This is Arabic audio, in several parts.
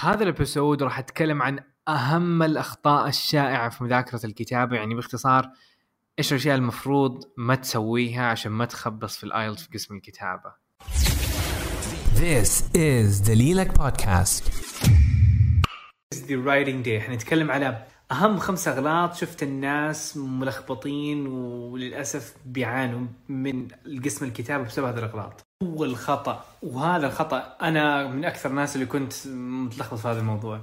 هذا ال episode راح أتكلم عن أهم الأخطاء الشائعة في مذاكرة الكتابة يعني باختصار إيش الأشياء المفروض ما تسويها عشان ما تخبص في ال IELTS في قسم الكتابة. This is دليلك بودكاست the writing day. حنتكلم على أهم خمس أغلاط شفت الناس ملخبطين وللأسف بيعانوا من قسم الكتابة بسبب هذه الأغلاط. أول خطأ وهذا الخطأ أنا من أكثر الناس اللي كنت متلخبط في هذا الموضوع.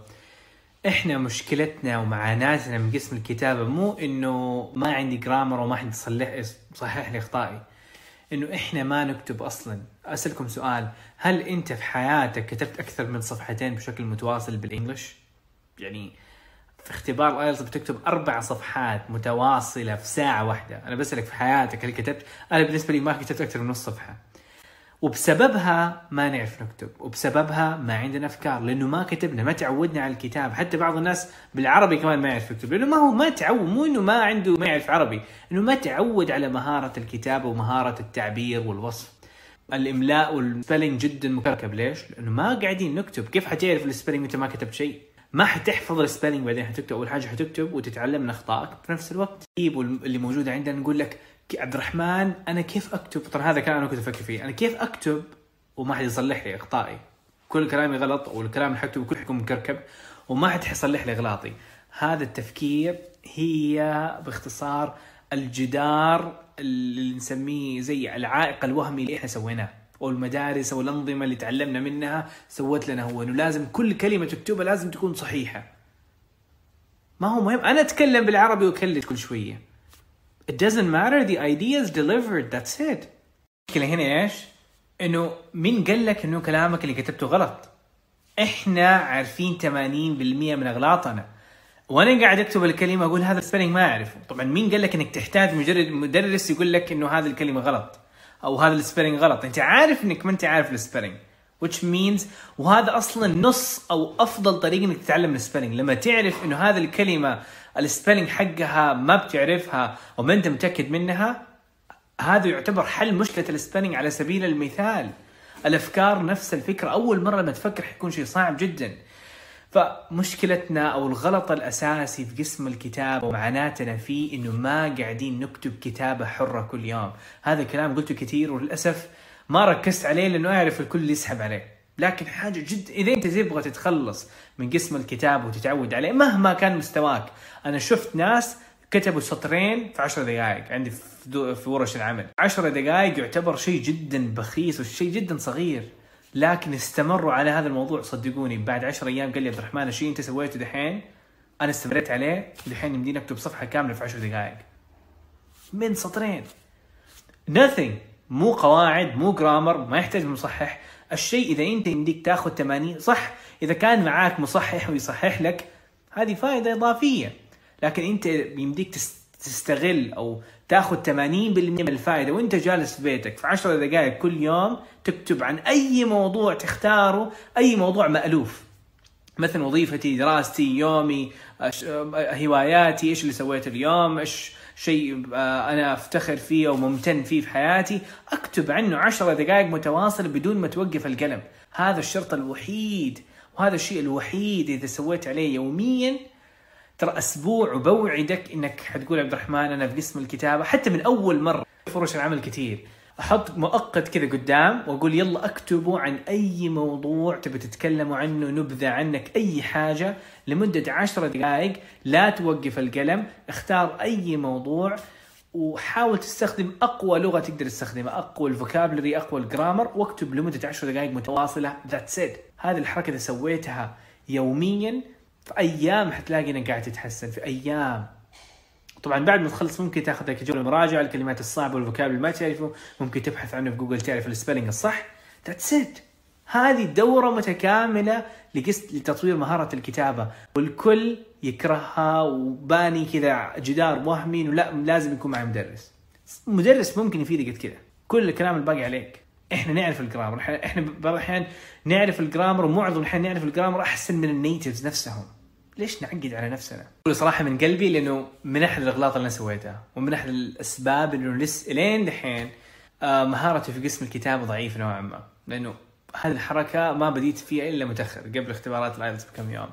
إحنا مشكلتنا ومعاناتنا من قسم الكتابة مو إنه ما عندي جرامر وما حد يصلح يصحح لي إخطائي. إنه إحنا ما نكتب أصلا. أسألكم سؤال هل أنت في حياتك كتبت أكثر من صفحتين بشكل متواصل بالإنجلش؟ يعني في اختبار ايلتس بتكتب أربع صفحات متواصلة في ساعة واحدة. أنا بسألك في حياتك هل كتبت؟ أنا بالنسبة لي ما كتبت أكثر من نص صفحة. وبسببها ما نعرف نكتب وبسببها ما عندنا أفكار لأنه ما كتبنا ما تعودنا على الكتاب حتى بعض الناس بالعربي كمان ما يعرف يكتب لأنه ما هو ما تعود مو إنه ما عنده ما يعرف عربي إنه ما تعود على مهارة الكتابة ومهارة التعبير والوصف. الإملاء وال spelling جدا مكركب. ليش؟ لأنه ما قاعدين نكتب. كيف حتعرف ال spelling وأنت ما كتبت شيء؟ ما حتحفظ ال spelling بعدين حتكتب. أول حاجة حتكتب وتتعلم من اخطائك في نفس الوقت. اللي موجودة عندنا نقول لك عبد الرحمن أنا كيف أكتب؟ ترى هذا كلام أنا كنت أفكر فيه. أنا كيف أكتب؟ وما حد يصلح لي اخطائي كل كلامي غلط والكلام اللي حكتبه كل حيكون مكركب وما حد حيصلح لي اغلاطي هذا التفكير هي باختصار الجدار اللي نسميه زي العائق الوهمي اللي إحنا سويناه أو المدارس أو الانظمه اللي تعلمنا منها سوت لنا هو. إنه لازم كل كلمة تكتبها لازم تكون صحيحة. ما هو مهم. أنا أتكلم بالعربي واكلت كل شوية. It doesn't matter the idea is delivered that's it. المشكلة هنا إيش؟ إنه مين قال لك إنه كلامك اللي كتبته غلط؟ إحنا عارفين 80% من أغلاطنا. وأنا قاعد أكتب الكلمة أقول هذا ال spelling ما أعرفه. طبعا مين قال لك إنك تحتاج مجرد مدرس يقول لك إنه هذه الكلمة غلط؟ أو هذا ال spelling غلط. أنت عارف إنك ما أنت عارف ال spelling which means وهذا أصلا نص أو أفضل طريقة إنك تتعلم ال spelling لما تعرف إنه هذه الكلمة ال spelling حقها ما بتعرفها وما أنت متأكد منها هذا يعتبر حل مشكلة ال spelling على سبيل المثال. الأفكار نفس الفكرة. أول مرة لما تفكر حيكون شيء صعب جدا. فمشكلتنا أو الغلط الأساسي في قسم الكتابة ومعاناتنا فيه إنه ما قاعدين نكتب كتابة حرة كل يوم. هذا كلام قلته كثير وللأسف ما ركزت عليه لأنه أعرف الكل يسحب عليه. لكن حاجة جد إذا أنت تبغى تتخلص من قسم الكتاب وتتعود عليه مهما كان مستواك. أنا شفت ناس كتبوا سطرين في 10 دقائق عندي في, في ورش العمل. 10 دقائق يعتبر شيء جدا بخيس وشيء جدا صغير. لكن استمروا على هذا الموضوع. صدقوني بعد 10 أيام قال لي عبد الرحمن الشيء أنت سويته دحين؟ أنا استمريت عليه. دحين يمديني أكتب صفحة كاملة في 10 دقائق. من سطرين. Nothing. مو قواعد مو جرامر ما يحتاج مصحح. الشيء إذا أنت يمديك تأخذ 80 صح. إذا كان معاك مصحح ويصحح لك هذه فائدة إضافية. لكن أنت يمديك تستغل أو تأخذ 80% من الفائدة وأنت جالس في بيتك في 10 دقائق كل يوم تكتب عن أي موضوع تختاره أي موضوع مألوف. مثلا وظيفتي دراستي يومي هواياتي إيش اللي سويته اليوم إيش شيء أنا أفتخر فيه أو ممتن فيه في حياتي أكتب عنه عشرة دقائق متواصله بدون ما توقف القلم. هذا الشرط الوحيد وهذا الشيء الوحيد إذا سويت عليه يوميا. ترى أسبوع وبوعدك إنك حتقول عبد الرحمن أنا في قسم الكتابة حتى من أول مرة. فرش العمل كثير. أحط مؤقت كذا قدام وأقول يلا أكتبوا عن أي موضوع تبي تتكلموا عنه نبذة عنك أي حاجة لمدة عشرة دقائق لا توقف القلم اختار أي موضوع وحاول تستخدم أقوى لغة تقدر تستخدمها أقوى ال vocabulary أقوى ال grammar واكتب لمدة 10 دقائق متواصلة. That's it هذه الحركة إذا سويتها يوميا في أيام حتلاقي إنك قاعد تتحسن في أيام. طبعا بعد ما تخلص ممكن تاخذ لك جولة مراجعة الكلمات الصعبة وال vocab اللي ما تعرفه. ممكن تبحث عنه في جوجل تعرف ال spelling الصح. That's it هذه دورة متكاملة لقصد لتطوير مهارة الكتابة. والكل يكرهها وباني كذا جدار وهمي لا لازم يكون معي مدرس. مدرس ممكن يفيدك قد كذا. كل الكلام الباقي عليك. إحنا نعرف ال grammar. إحنا بعض الأحيان نعرف ال grammar ومعظم الأحيان نعرف ال grammar أحسن من ال natives نفسهم. ليش نعقد على نفسنا؟ صراحة من قلبي لأنه من أحد الأغلاط اللي أنا سويتها ومن أحد الأسباب إنه لس لين دحين آه مهارتي في قسم الكتابة ضعيفه نوعا ما لأنه هذه الحركة ما بديت فيها إلا متأخر قبل اختبارات ال IELTS بكم يوم.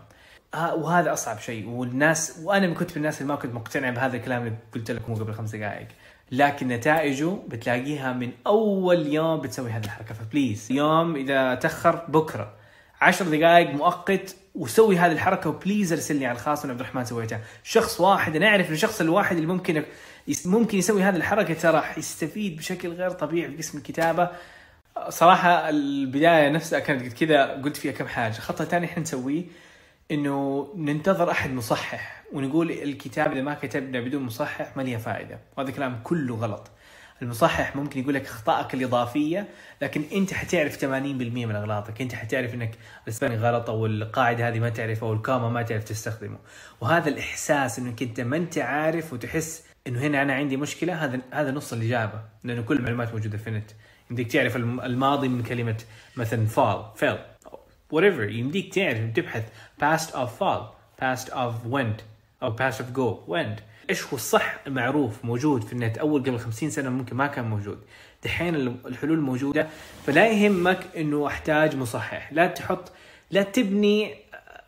آه وهذا أصعب شيء والناس وأنا كنت من الناس اللي ما كنت مقتنع بهذا الكلام اللي قلت لكم قبل خمس دقائق لكن نتائجه بتلاقيها من أول يوم بتسوي هذه الحركة. ف please يوم إذا تأخر بكرة. عشر دقائق مؤقت وسوي هذه الحركة وبليز ارسل لي على الخاص من عبد الرحمن سويتها شخص واحد أنا أعرف الشخص الواحد اللي ممكن ممكن يسوي هذه الحركة ترى يستفيد بشكل غير طبيعي في قسم الكتابة. صراحة البداية نفسها كانت كذا قلت فيها كم حاجة. الخطا الثاني إحنا نسويه إنه ننتظر أحد مصحح ونقول الكتاب إذا ما كتبنا بدون مصحح ما لها فائدة. وهذا كلام كله غلط. المصحح ممكن يقول لك اخطائك الإضافية لكن أنت حتعرف 80% من أغلاطك. أنت حتعرف إنك الإسباني غلط أو القاعده هذه ما تعرفها أو الكاما ما تعرف تستخدمه. وهذا الإحساس إنك أنت ما أنت عارف وتحس إنه هنا أنا عندي مشكلة هذا هذا نص الإجابة لأنه كل المعلومات موجودة في النت. يمديك تعرف الماضي من كلمة مثلا فال فيل whatever. يمديك تعرف تبحث past of fall past of went أو past of go. Went إيش هو الصح المعروف موجود في النت؟ أول قبل 50 سنة ممكن ما كان موجود. دحين الحلول موجودة فلا يهمك إنه أحتاج مصحح. لا تحط لا تبني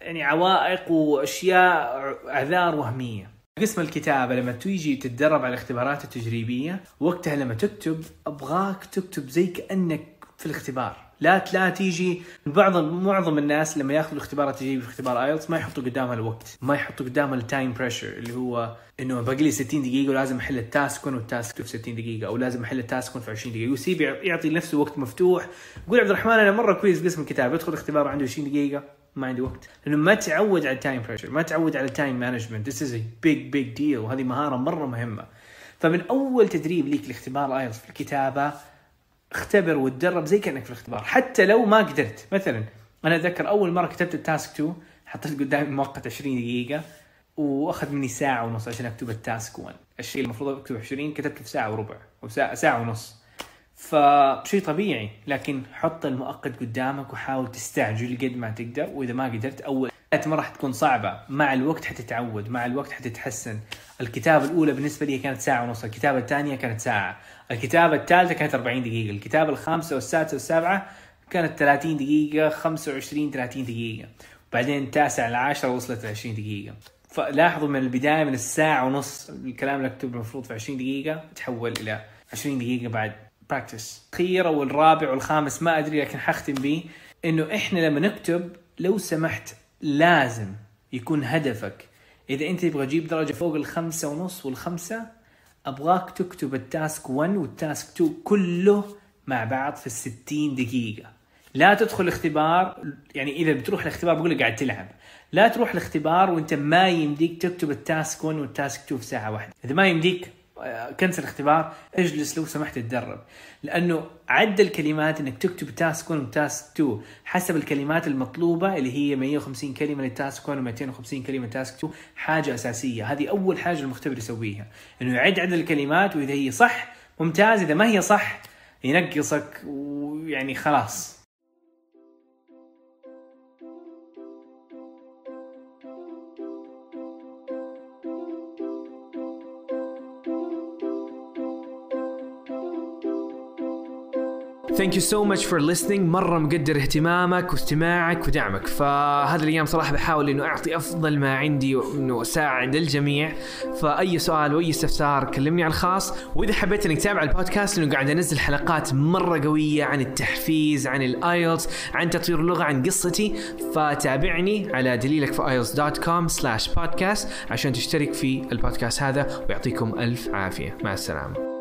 يعني عوائق وأشياء اعذار وهمية. قسم الكتابة لما تيجي تتدرب على الاختبارات التجريبية وقتها لما تكتب أبغاك تكتب زي كأنك في الاختبار. لا لا تيجي. بعض معظم الناس لما ياخذوا الاختبار التجريبي في اختبار IELTS ما يحطوا قدامها الوقت ما يحطوا قدامها ال time pressure اللي هو إنه باقي لي 60 دقيقة ولازم أحل ال task 1 وال task في 60 دقيقة أو لازم أحل ال task 1 في 20 دقيقة. ويسيب يعطي لنفسه وقت مفتوح. يقول عبد الرحمن أنا مرة كويس قسم الكتاب يدخل اختبار عنده 20 دقيقة ما عندي وقت. لأنه ما تعود على ال time pressure ما تعود على ال time management this is a big big deal وهذه مهارة مرة مهمة. فمن أول تدريب ليك لاختبار IELTS في الكتابة اختبر وتدرب زي كأنك في الاختبار. حتى لو ما قدرت. مثلا أنا أتذكر أول مرة كتبت ال task 2 حطيت قدامي مؤقت 20 دقيقة وأخذ مني ساعة ونص عشان أكتب ال task 1 الشيء المفروض أكتبه 20 كتبته في ساعة وربع أو ساعه, ساعة ونص. فشيء طبيعي لكن حط المؤقت قدامك وحاول تستعجل قد ما تقدر وإذا ما قدرت أول ما راح تكون صعبة. مع الوقت حتتعود مع الوقت حتتحسن. الكتابة الأولى بالنسبة لي كانت ساعة ونص الكتابة الثانية كانت ساعة. الكتابة الثالثة كانت 40 دقيقة الكتابة الخامسة والسادسة والسابعة كانت 30 دقيقة 25 30 دقيقة. بعدين التاسع العاشرة وصلت 20 دقيقة. فلاحظوا من البداية من الساعة ونص الكلام اللي أكتبه المفروض في 20 دقيقة تحول إلى 20 دقيقة بعد practice الأخير أو الرابع والخامس ما أدري لكن حختم به إنه إحنا لما نكتب لو سمحت لازم يكون هدفك. إذا أنت تبغى تجيب درجة فوق الخمسة ونص والخمسة أبغاك تكتب ال task 1 وال task 2 كله مع بعض في الستين دقيقة. لا تدخل الاختبار يعني إذا بتروح الاختبار بقول لك قاعد تلعب. لا تروح الاختبار وأنت ما يمديك تكتب ال task 1 وال task 2 في ساعة واحدة. إذا ما يمديك cancel الاختبار اجلس لو سمحت تدرب. لأنه عد الكلمات إنك تكتب task 1 و task 2 حسب الكلمات المطلوبة اللي هي 150 كلمة لل task 1 و250 كلمة لل task 2 حاجة أساسية. هذه أول حاجة المختبر يسويها. إنه يعد عدد الكلمات وإذا هي صح ممتاز. إذا ما هي صح ينقصك ويعني خلاص. Thank you so much for listening. مرة مقدر اهتمامك واستماعك ودعمك. فهذه الأيام صراحة بحاول إنه أعطي أفضل ما عندي وإنه أساعد الجميع. فأي سؤال وأي استفسار كلمني على الخاص. وإذا حبيت إنك تتابع البودكاست لأنه قاعد أنزل حلقات مرة قوية عن التحفيز عن ال IELTS عن تطوير اللغة عن قصتي فتابعني على دليلك في IELTS dot com slash podcast عشان تشترك في البودكاست هذا ويعطيكم ألف عافية. مع السلامة.